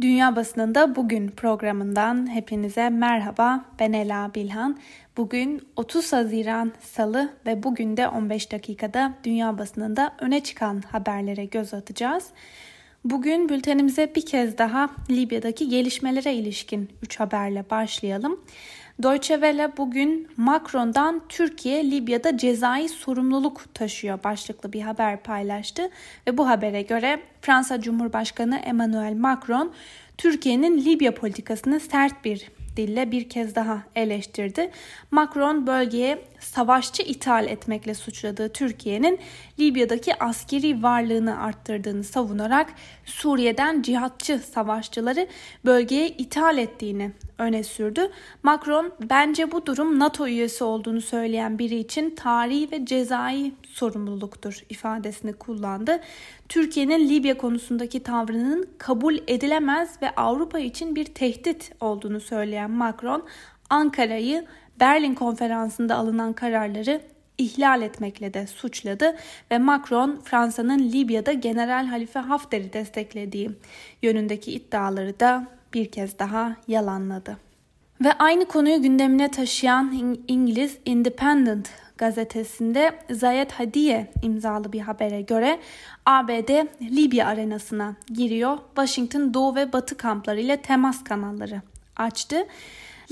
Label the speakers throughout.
Speaker 1: Dünya Basınında Bugün programından hepinize merhaba. Ben Ela Bilhan. Bugün 30 Haziran Salı ve bugün de 15 dakikada Dünya Basınında öne çıkan haberlere göz atacağız. Bugün bültenimize bir kez daha Libya'daki gelişmelere ilişkin 3 haberle başlayalım. Deutsche Welle bugün Macron'dan Türkiye Libya'da cezai sorumluluk taşıyor başlıklı bir haber paylaştı ve bu habere göre Fransa Cumhurbaşkanı Emmanuel Macron Türkiye'nin Libya politikasını sert bir dille bir kez daha eleştirdi. Macron bölgeye savaşçı ithal etmekle suçladığı Türkiye'nin Libya'daki askeri varlığını arttırdığını savunarak Suriye'den cihatçı savaşçıları bölgeye ithal ettiğini öne sürdü. Macron bence bu durum NATO üyesi olduğunu söyleyen biri için tarihi ve cezai sorumluluktur ifadesini kullandı. Türkiye'nin Libya konusundaki tavrının kabul edilemez ve Avrupa için bir tehdit olduğunu söyleyen Macron, Ankara'yı Berlin konferansında alınan kararları ihlal etmekle de suçladı ve Macron Fransa'nın Libya'da General Halife Hafter'i desteklediği yönündeki iddiaları da bir kez daha yalanladı. Ve aynı konuyu gündemine taşıyan İngiliz Independent gazetesinde Zayed Hadiye imzalı bir habere göre ABD Libya arenasına giriyor. Washington doğu ve batı kampları ile temas kanalları açtı.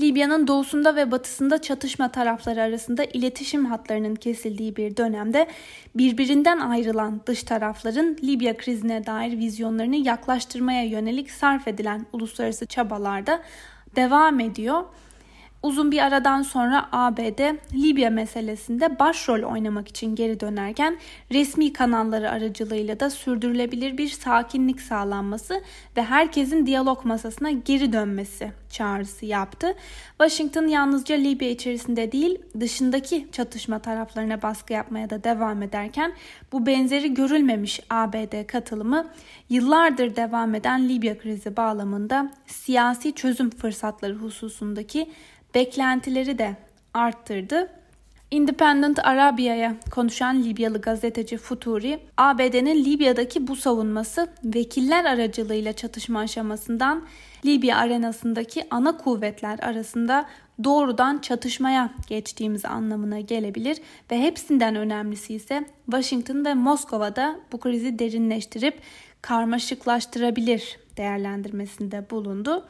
Speaker 1: Libya'nın doğusunda ve batısında çatışma tarafları arasında iletişim hatlarının kesildiği bir dönemde birbirinden ayrılan dış tarafların Libya krizine dair vizyonlarını yaklaştırmaya yönelik sarf edilen uluslararası çabalarda devam ediyor. Uzun bir aradan sonra ABD Libya meselesinde başrol oynamak için geri dönerken resmi kanalları aracılığıyla da sürdürülebilir bir sakinlik sağlanması ve herkesin diyalog masasına geri dönmesi çağrısı yaptı. Washington yalnızca Libya içerisinde değil dışındaki çatışma taraflarına baskı yapmaya da devam ederken bu benzeri görülmemiş ABD katılımı yıllardır devam eden Libya krizi bağlamında siyasi çözüm fırsatları hususundaki beklentileri de arttırdı. Independent Arabia'ya konuşan Libyalı gazeteci Futuri, ABD'nin Libya'daki bu savunması vekiller aracılığıyla çatışma aşamasından Libya arenasındaki ana kuvvetler arasında doğrudan çatışmaya geçtiğimiz anlamına gelebilir ve hepsinden önemlisi ise Washington ve Moskova'da bu krizi derinleştirip karmaşıklaştırabilir değerlendirmesinde bulundu.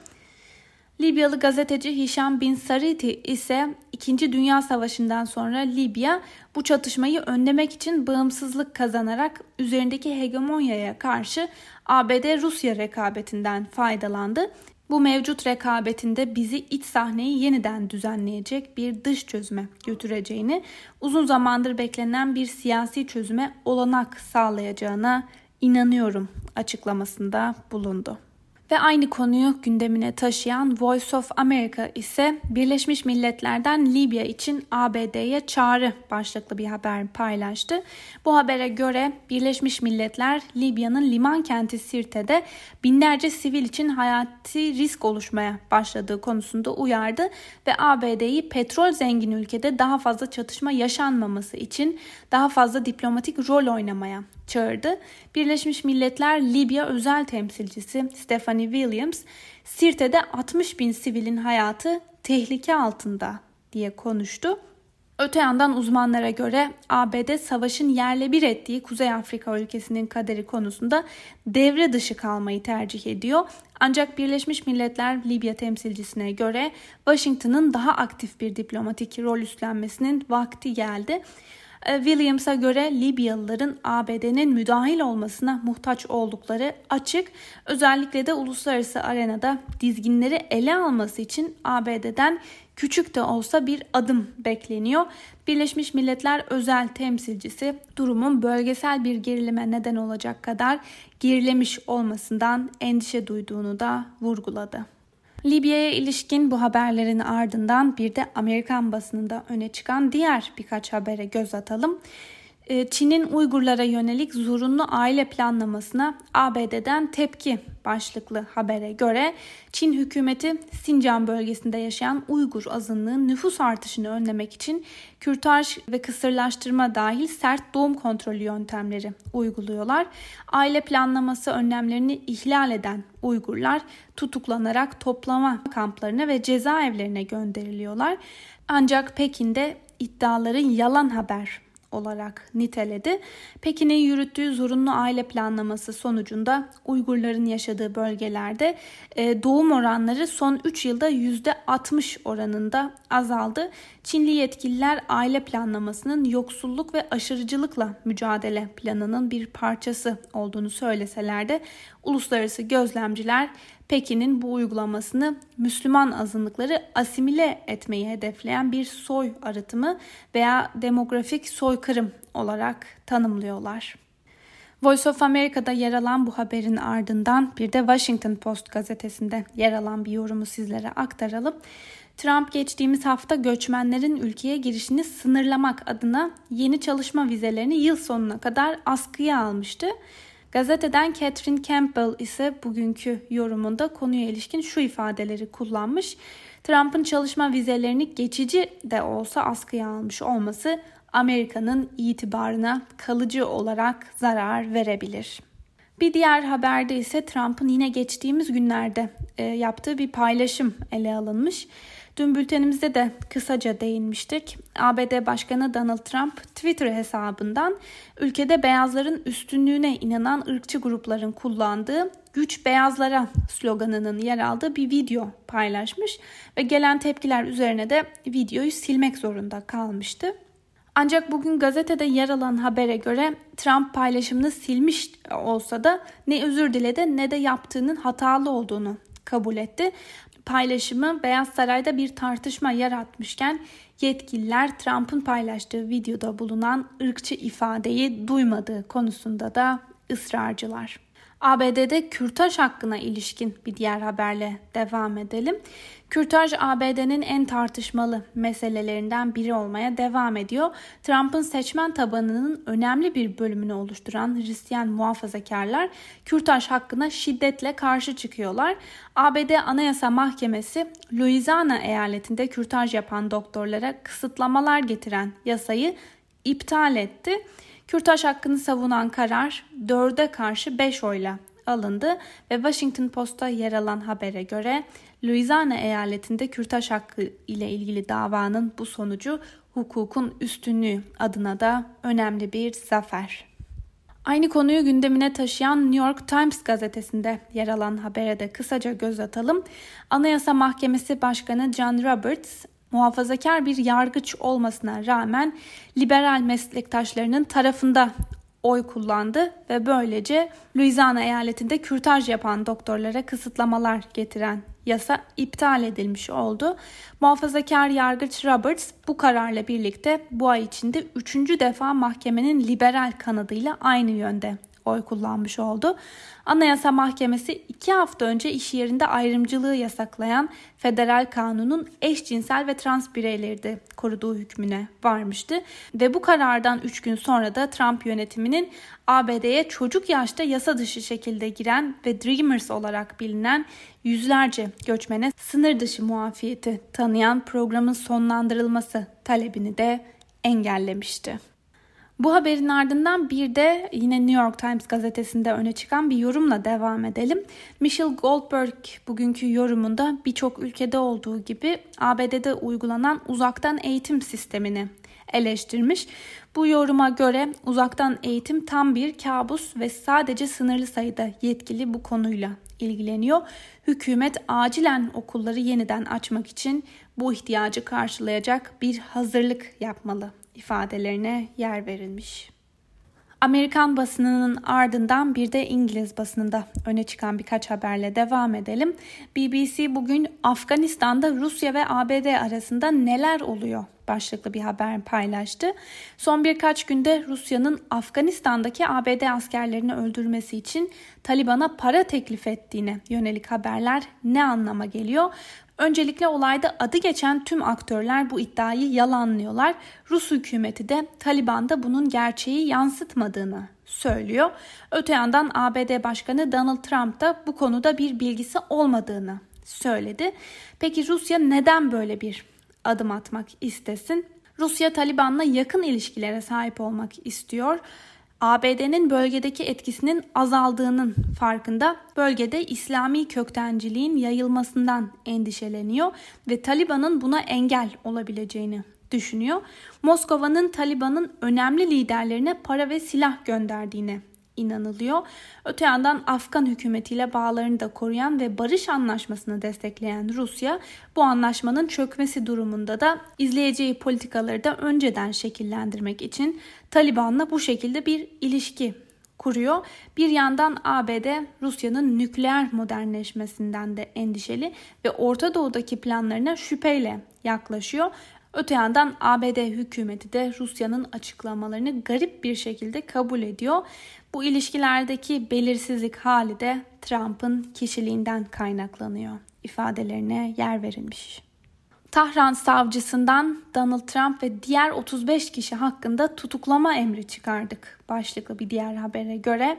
Speaker 1: Libyalı gazeteci Hişam Bin Sariti ise 2. Dünya Savaşı'ndan sonra Libya bu çatışmayı önlemek için bağımsızlık kazanarak üzerindeki hegemonyaya karşı ABD-Rusya rekabetinden faydalandı. Bu mevcut rekabetinde bizi iç sahneyi yeniden düzenleyecek bir dış çözüme götüreceğini, uzun zamandır beklenen bir siyasi çözüme olanak sağlayacağına inanıyorum açıklamasında bulundu. Ve aynı konuyu gündemine taşıyan Voice of America ise Birleşmiş Milletler'den Libya için ABD'ye çağrı başlıklı bir haber paylaştı. Bu habere göre Birleşmiş Milletler Libya'nın liman kenti Sirte'de binlerce sivil için hayati risk oluşmaya başladığı konusunda uyardı ve ABD'yi petrol zengin ülkede daha fazla çatışma yaşanmaması için daha fazla diplomatik rol oynamaya çağırdı. Birleşmiş Milletler Libya özel temsilcisi Stephanie Williams, Sirte'de 60 bin sivilin hayatı tehlike altında diye konuştu. Öte yandan uzmanlara göre ABD savaşın yerle bir ettiği Kuzey Afrika ülkesinin kaderi konusunda devre dışı kalmayı tercih ediyor. Ancak Birleşmiş Milletler Libya temsilcisine göre Washington'ın daha aktif bir diplomatik rol üstlenmesinin vakti geldi. E, Williams'a göre Libyalıların ABD'nin müdahil olmasına muhtaç oldukları açık. Özellikle de uluslararası arenada dizginleri ele alması için ABD'den küçük de olsa bir adım bekleniyor. Birleşmiş Milletler özel temsilcisi durumun bölgesel bir gerilime neden olacak kadar gerilemiş olmasından endişe duyduğunu da vurguladı. Libya'ya ilişkin bu haberlerin ardından bir de Amerikan basınında öne çıkan diğer birkaç habere göz atalım. Ee, Çin'in Uygurlara yönelik zorunlu aile planlamasına ABD'den tepki başlıklı habere göre Çin hükümeti Sincan bölgesinde yaşayan Uygur azınlığın nüfus artışını önlemek için kürtaj ve kısırlaştırma dahil sert doğum kontrolü yöntemleri uyguluyorlar. Aile planlaması önlemlerini ihlal eden Uygurlar tutuklanarak toplama kamplarına ve cezaevlerine gönderiliyorlar. Ancak Pekin'de iddiaların yalan haber olarak niteledi. Pekin'in yürüttüğü zorunlu aile planlaması sonucunda Uygurların yaşadığı bölgelerde e, doğum oranları son 3 yılda %60 oranında azaldı. Çinli yetkililer aile planlamasının yoksulluk ve aşırıcılıkla mücadele planının bir parçası olduğunu söyleseler de uluslararası gözlemciler Pekin'in bu uygulamasını Müslüman azınlıkları asimile etmeyi hedefleyen bir soy arıtımı veya demografik soykırım olarak tanımlıyorlar. Voice of America'da yer alan bu haberin ardından bir de Washington Post gazetesinde yer alan bir yorumu sizlere aktaralım. Trump geçtiğimiz hafta göçmenlerin ülkeye girişini sınırlamak adına yeni çalışma vizelerini yıl sonuna kadar askıya almıştı. Gazeteden Catherine Campbell ise bugünkü yorumunda konuya ilişkin şu ifadeleri kullanmış. Trump'ın çalışma vizelerini geçici de olsa askıya almış olması Amerika'nın itibarına kalıcı olarak zarar verebilir. Bir diğer haberde ise Trump'ın yine geçtiğimiz günlerde e, yaptığı bir paylaşım ele alınmış. Dün bültenimizde de kısaca değinmiştik. ABD Başkanı Donald Trump Twitter hesabından ülkede beyazların üstünlüğüne inanan ırkçı grupların kullandığı güç beyazlara sloganının yer aldığı bir video paylaşmış ve gelen tepkiler üzerine de videoyu silmek zorunda kalmıştı. Ancak bugün gazetede yer alan habere göre Trump paylaşımını silmiş olsa da ne özür diledi ne de yaptığının hatalı olduğunu kabul etti paylaşımı Beyaz Saray'da bir tartışma yaratmışken yetkililer Trump'ın paylaştığı videoda bulunan ırkçı ifadeyi duymadığı konusunda da ısrarcılar. ABD'de kürtaj hakkına ilişkin bir diğer haberle devam edelim. Kürtaj ABD'nin en tartışmalı meselelerinden biri olmaya devam ediyor. Trump'ın seçmen tabanının önemli bir bölümünü oluşturan Hristiyan muhafazakarlar kürtaj hakkına şiddetle karşı çıkıyorlar. ABD Anayasa Mahkemesi Louisiana eyaletinde kürtaj yapan doktorlara kısıtlamalar getiren yasayı iptal etti. Kürtaj hakkını savunan karar 4'e karşı 5 oyla alındı ve Washington Post'ta yer alan habere göre Louisiana eyaletinde kürtaj hakkı ile ilgili davanın bu sonucu hukukun üstünlüğü adına da önemli bir zafer. Aynı konuyu gündemine taşıyan New York Times gazetesinde yer alan habere de kısaca göz atalım. Anayasa Mahkemesi Başkanı John Roberts, muhafazakar bir yargıç olmasına rağmen liberal meslektaşlarının tarafında oy kullandı ve böylece Louisiana eyaletinde kürtaj yapan doktorlara kısıtlamalar getiren yasa iptal edilmiş oldu. Muhafazakar yargıç Roberts bu kararla birlikte bu ay içinde üçüncü defa mahkemenin liberal kanadıyla aynı yönde oy kullanmış oldu. Anayasa Mahkemesi iki hafta önce iş yerinde ayrımcılığı yasaklayan federal kanunun eşcinsel ve trans bireyleri de koruduğu hükmüne varmıştı. Ve bu karardan 3 gün sonra da Trump yönetiminin ABD'ye çocuk yaşta yasa dışı şekilde giren ve Dreamers olarak bilinen yüzlerce göçmene sınır dışı muafiyeti tanıyan programın sonlandırılması talebini de engellemişti. Bu haberin ardından bir de yine New York Times gazetesinde öne çıkan bir yorumla devam edelim. Michelle Goldberg bugünkü yorumunda birçok ülkede olduğu gibi ABD'de uygulanan uzaktan eğitim sistemini eleştirmiş. Bu yoruma göre uzaktan eğitim tam bir kabus ve sadece sınırlı sayıda yetkili bu konuyla ilgileniyor. Hükümet acilen okulları yeniden açmak için bu ihtiyacı karşılayacak bir hazırlık yapmalı ifadelerine yer verilmiş. Amerikan basınının ardından bir de İngiliz basınında öne çıkan birkaç haberle devam edelim. BBC bugün Afganistan'da Rusya ve ABD arasında neler oluyor başlıklı bir haber paylaştı. Son birkaç günde Rusya'nın Afganistan'daki ABD askerlerini öldürmesi için Taliban'a para teklif ettiğine yönelik haberler ne anlama geliyor? Öncelikle olayda adı geçen tüm aktörler bu iddiayı yalanlıyorlar. Rus hükümeti de Taliban'da bunun gerçeği yansıtmadığını söylüyor. Öte yandan ABD Başkanı Donald Trump da bu konuda bir bilgisi olmadığını söyledi. Peki Rusya neden böyle bir adım atmak istesin? Rusya Taliban'la yakın ilişkilere sahip olmak istiyor. ABD'nin bölgedeki etkisinin azaldığının farkında bölgede İslami köktenciliğin yayılmasından endişeleniyor ve Taliban'ın buna engel olabileceğini düşünüyor. Moskova'nın Taliban'ın önemli liderlerine para ve silah gönderdiğine inanılıyor. Öte yandan Afgan hükümetiyle bağlarını da koruyan ve barış anlaşmasını destekleyen Rusya bu anlaşmanın çökmesi durumunda da izleyeceği politikaları da önceden şekillendirmek için Taliban'la bu şekilde bir ilişki kuruyor. Bir yandan ABD Rusya'nın nükleer modernleşmesinden de endişeli ve Orta Doğu'daki planlarına şüpheyle yaklaşıyor. Öte yandan ABD hükümeti de Rusya'nın açıklamalarını garip bir şekilde kabul ediyor. Bu ilişkilerdeki belirsizlik hali de Trump'ın kişiliğinden kaynaklanıyor ifadelerine yer verilmiş. Tahran savcısından Donald Trump ve diğer 35 kişi hakkında tutuklama emri çıkardık. Başlıklı bir diğer habere göre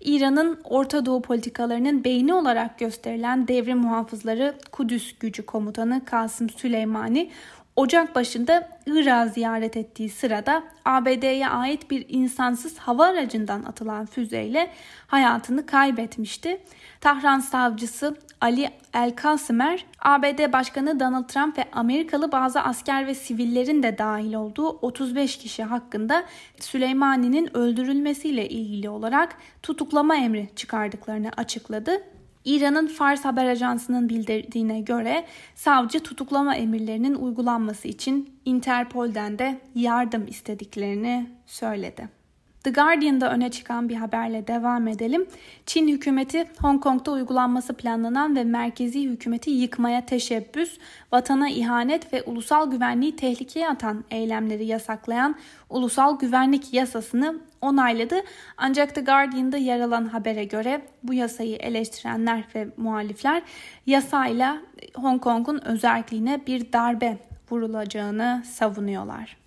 Speaker 1: İran'ın Orta Doğu politikalarının beyni olarak gösterilen devrim muhafızları Kudüs gücü komutanı Kasım Süleymani Ocak başında Irak'ı ziyaret ettiği sırada ABD'ye ait bir insansız hava aracından atılan füzeyle hayatını kaybetmişti. Tahran savcısı Ali El-Kasimer, ABD Başkanı Donald Trump ve Amerikalı bazı asker ve sivillerin de dahil olduğu 35 kişi hakkında Süleymani'nin öldürülmesiyle ilgili olarak tutuklama emri çıkardıklarını açıkladı. İran'ın Fars haber ajansının bildirdiğine göre savcı tutuklama emirlerinin uygulanması için Interpol'den de yardım istediklerini söyledi. The Guardian'da öne çıkan bir haberle devam edelim. Çin hükümeti Hong Kong'da uygulanması planlanan ve merkezi hükümeti yıkmaya teşebbüs, vatana ihanet ve ulusal güvenliği tehlikeye atan eylemleri yasaklayan ulusal güvenlik yasasını onayladı. Ancak The Guardian'da yer alan habere göre bu yasayı eleştirenler ve muhalifler yasayla Hong Kong'un özelliğine bir darbe vurulacağını savunuyorlar.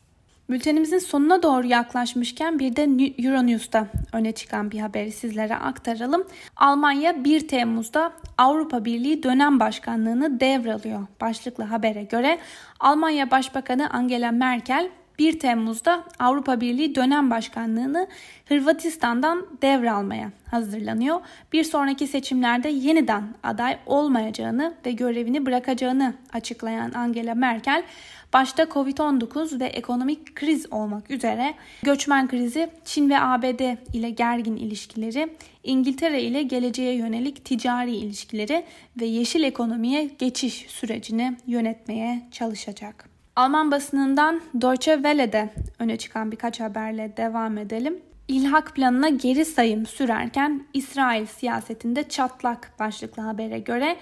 Speaker 1: Bültenimizin sonuna doğru yaklaşmışken bir de Euronews'ta öne çıkan bir haberi sizlere aktaralım. Almanya 1 Temmuz'da Avrupa Birliği dönem başkanlığını devralıyor. Başlıklı habere göre Almanya Başbakanı Angela Merkel 1 Temmuz'da Avrupa Birliği dönem başkanlığını Hırvatistan'dan devralmaya hazırlanıyor. Bir sonraki seçimlerde yeniden aday olmayacağını ve görevini bırakacağını açıklayan Angela Merkel başta Covid-19 ve ekonomik kriz olmak üzere göçmen krizi, Çin ve ABD ile gergin ilişkileri, İngiltere ile geleceğe yönelik ticari ilişkileri ve yeşil ekonomiye geçiş sürecini yönetmeye çalışacak. Alman basınından Deutsche Welle'de öne çıkan birkaç haberle devam edelim. İlhak planına geri sayım sürerken İsrail siyasetinde çatlak başlıklı habere göre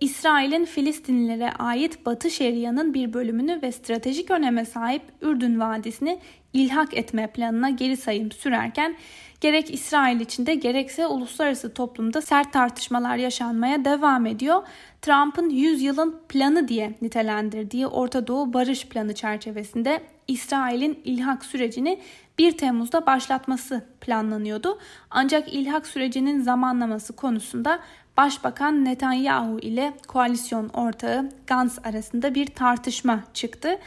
Speaker 1: İsrail'in Filistinlilere ait Batı Şeria'nın bir bölümünü ve stratejik öneme sahip Ürdün Vadisi'ni ilhak etme planına geri sayım sürerken gerek İsrail içinde gerekse uluslararası toplumda sert tartışmalar yaşanmaya devam ediyor. Trump'ın 100 yılın planı diye nitelendirdiği Orta Doğu Barış Planı çerçevesinde İsrail'in ilhak sürecini 1 Temmuz'da başlatması planlanıyordu. Ancak ilhak sürecinin zamanlaması konusunda Başbakan Netanyahu ile koalisyon ortağı Gantz arasında bir tartışma çıktı.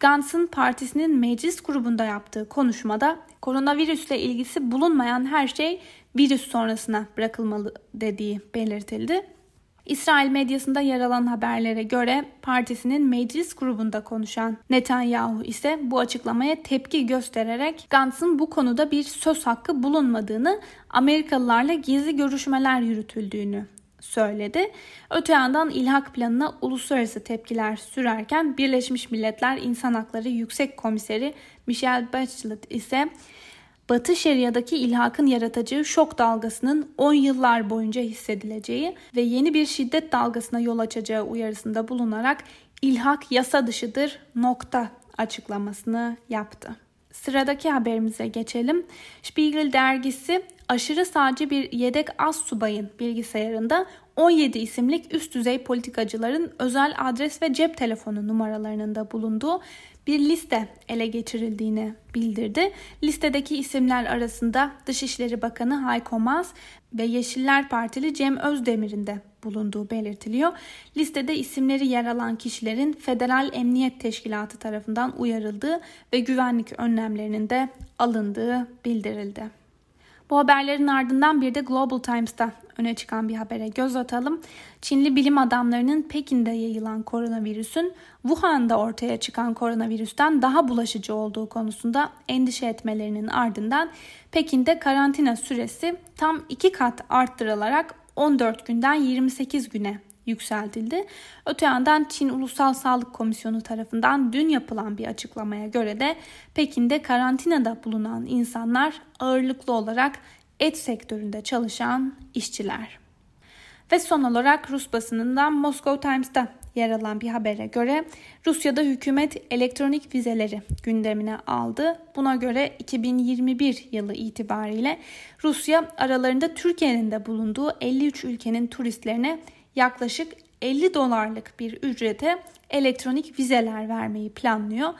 Speaker 1: Gantz'ın partisinin meclis grubunda yaptığı konuşmada koronavirüsle ilgisi bulunmayan her şey virüs sonrasına bırakılmalı dediği belirtildi. İsrail medyasında yer alan haberlere göre partisinin meclis grubunda konuşan Netanyahu ise bu açıklamaya tepki göstererek Gantz'ın bu konuda bir söz hakkı bulunmadığını, Amerikalılarla gizli görüşmeler yürütüldüğünü söyledi. Öte yandan ilhak planına uluslararası tepkiler sürerken Birleşmiş Milletler İnsan Hakları Yüksek Komiseri Michelle Bachelet ise Batı Şeria'daki ilhakın yaratacağı şok dalgasının 10 yıllar boyunca hissedileceği ve yeni bir şiddet dalgasına yol açacağı uyarısında bulunarak ilhak yasa dışıdır nokta açıklamasını yaptı. Sıradaki haberimize geçelim. Spiegel dergisi aşırı sağcı bir yedek az subayın bilgisayarında 17 isimlik üst düzey politikacıların özel adres ve cep telefonu numaralarının da bulunduğu bir liste ele geçirildiğini bildirdi. Listedeki isimler arasında Dışişleri Bakanı Hayko Maas ve Yeşiller Partili Cem Özdemir'in de bulunduğu belirtiliyor. Listede isimleri yer alan kişilerin Federal Emniyet Teşkilatı tarafından uyarıldığı ve güvenlik önlemlerinin de alındığı bildirildi. Bu haberlerin ardından bir de Global Times'ta öne çıkan bir habere göz atalım. Çinli bilim adamlarının Pekin'de yayılan koronavirüsün Wuhan'da ortaya çıkan koronavirüsten daha bulaşıcı olduğu konusunda endişe etmelerinin ardından Pekin'de karantina süresi tam iki kat arttırılarak 14 günden 28 güne yükseltildi. Öte yandan Çin Ulusal Sağlık Komisyonu tarafından dün yapılan bir açıklamaya göre de Pekin'de karantinada bulunan insanlar ağırlıklı olarak et sektöründe çalışan işçiler. Ve son olarak Rus basınından Moscow Times'ta yer alan bir habere göre Rusya'da hükümet elektronik vizeleri gündemine aldı. Buna göre 2021 yılı itibariyle Rusya aralarında Türkiye'nin de bulunduğu 53 ülkenin turistlerine yaklaşık 50 dolarlık bir ücrete elektronik vizeler vermeyi planlıyor.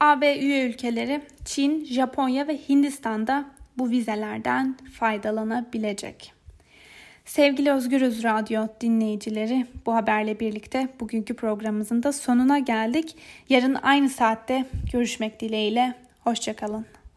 Speaker 1: AB üye ülkeleri Çin, Japonya ve Hindistan'da bu vizelerden faydalanabilecek. Sevgili Özgürüz Radyo dinleyicileri bu haberle birlikte bugünkü programımızın da sonuna geldik. Yarın aynı saatte görüşmek dileğiyle. Hoşçakalın.